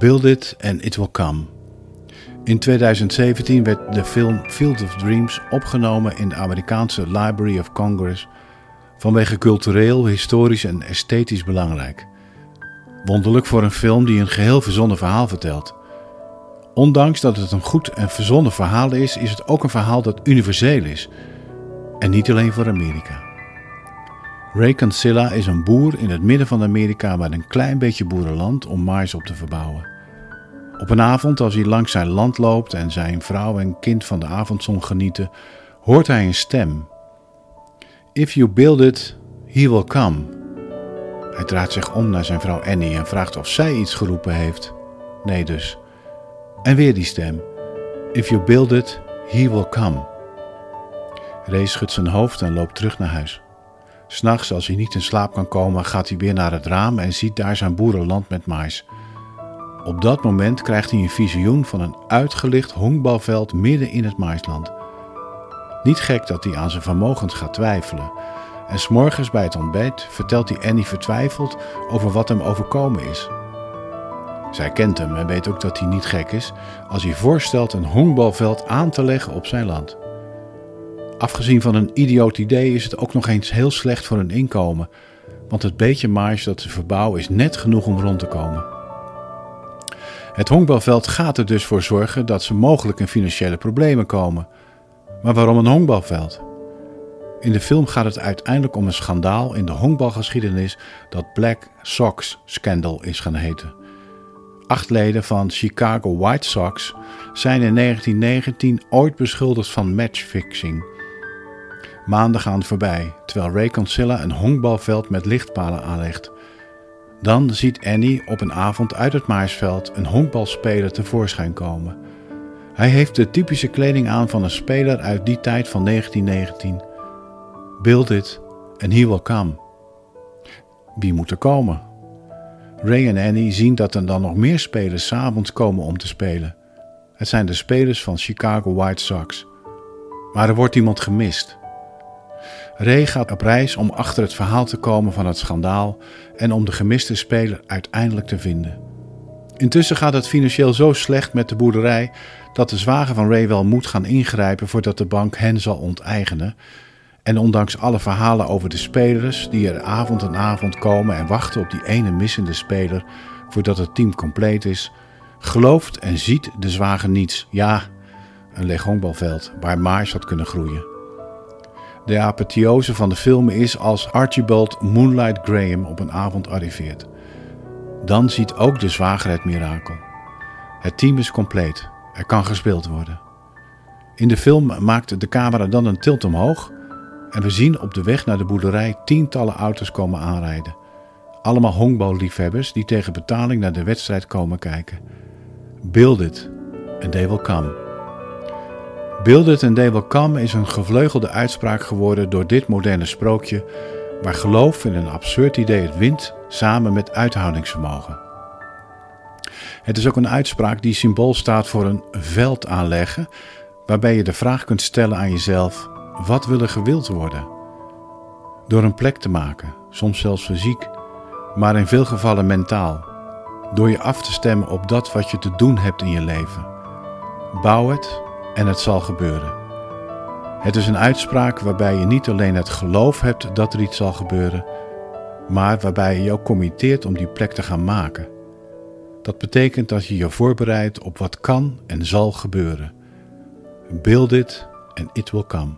Build It and It Will Come. In 2017 werd de film Field of Dreams opgenomen in de Amerikaanse Library of Congress vanwege cultureel, historisch en esthetisch belangrijk. Wonderlijk voor een film die een geheel verzonnen verhaal vertelt. Ondanks dat het een goed en verzonnen verhaal is, is het ook een verhaal dat universeel is. En niet alleen voor Amerika. Ray Cancilla is een boer in het midden van Amerika met een klein beetje boerenland om mais op te verbouwen. Op een avond, als hij langs zijn land loopt en zijn vrouw en kind van de avondzon genieten, hoort hij een stem. If you build it, he will come. Hij draait zich om naar zijn vrouw Annie en vraagt of zij iets geroepen heeft. Nee dus. En weer die stem. If you build it, he will come. Ray schudt zijn hoofd en loopt terug naar huis. S'nachts, als hij niet in slaap kan komen, gaat hij weer naar het raam en ziet daar zijn boerenland met mais. Op dat moment krijgt hij een visioen van een uitgelicht honkbalveld midden in het maisland. Niet gek dat hij aan zijn vermogens gaat twijfelen. En s'morgens bij het ontbijt vertelt hij Annie vertwijfeld over wat hem overkomen is. Zij kent hem en weet ook dat hij niet gek is als hij voorstelt een honkbalveld aan te leggen op zijn land. Afgezien van een idioot idee is het ook nog eens heel slecht voor hun inkomen, want het beetje marge dat ze verbouwen is net genoeg om rond te komen. Het honkbalveld gaat er dus voor zorgen dat ze mogelijk in financiële problemen komen. Maar waarom een honkbalveld? In de film gaat het uiteindelijk om een schandaal in de honkbalgeschiedenis dat Black Sox Scandal is gaan heten. Acht leden van Chicago White Sox zijn in 1919 ooit beschuldigd van matchfixing. Maanden gaan voorbij, terwijl Ray Consilla een honkbalveld met lichtpalen aanlegt. Dan ziet Annie op een avond uit het maarsveld een honkbalspeler tevoorschijn komen. Hij heeft de typische kleding aan van een speler uit die tijd van 1919. Build it and he will come. Wie moet er komen? Ray en Annie zien dat er dan nog meer spelers s'avonds komen om te spelen. Het zijn de spelers van Chicago White Sox. Maar er wordt iemand gemist. Ray gaat op reis om achter het verhaal te komen van het schandaal en om de gemiste speler uiteindelijk te vinden. Intussen gaat het financieel zo slecht met de boerderij dat de zwager van Ray wel moet gaan ingrijpen voordat de bank hen zal onteigenen. En ondanks alle verhalen over de spelers die er avond en avond komen en wachten op die ene missende speler voordat het team compleet is, gelooft en ziet de zwager niets. Ja, een leeg honkbalveld waar maars had kunnen groeien. De apotheose van de film is als Archibald Moonlight Graham op een avond arriveert. Dan ziet ook de zwager het mirakel. Het team is compleet. Er kan gespeeld worden. In de film maakt de camera dan een tilt omhoog en we zien op de weg naar de boerderij tientallen auto's komen aanrijden. Allemaal honkballiefhebbers die tegen betaling naar de wedstrijd komen kijken. Build it and they will come. Build it and they will is een gevleugelde uitspraak geworden door dit moderne sprookje, waar geloof in een absurd idee het wint samen met uithoudingsvermogen. Het is ook een uitspraak die symbool staat voor een veld aanleggen, waarbij je de vraag kunt stellen aan jezelf: wat wil er gewild worden? Door een plek te maken, soms zelfs fysiek, maar in veel gevallen mentaal. Door je af te stemmen op dat wat je te doen hebt in je leven. Bouw het en het zal gebeuren. Het is een uitspraak waarbij je niet alleen het geloof hebt dat er iets zal gebeuren, maar waarbij je je ook committeert om die plek te gaan maken. Dat betekent dat je je voorbereidt op wat kan en zal gebeuren. Build it and it will come.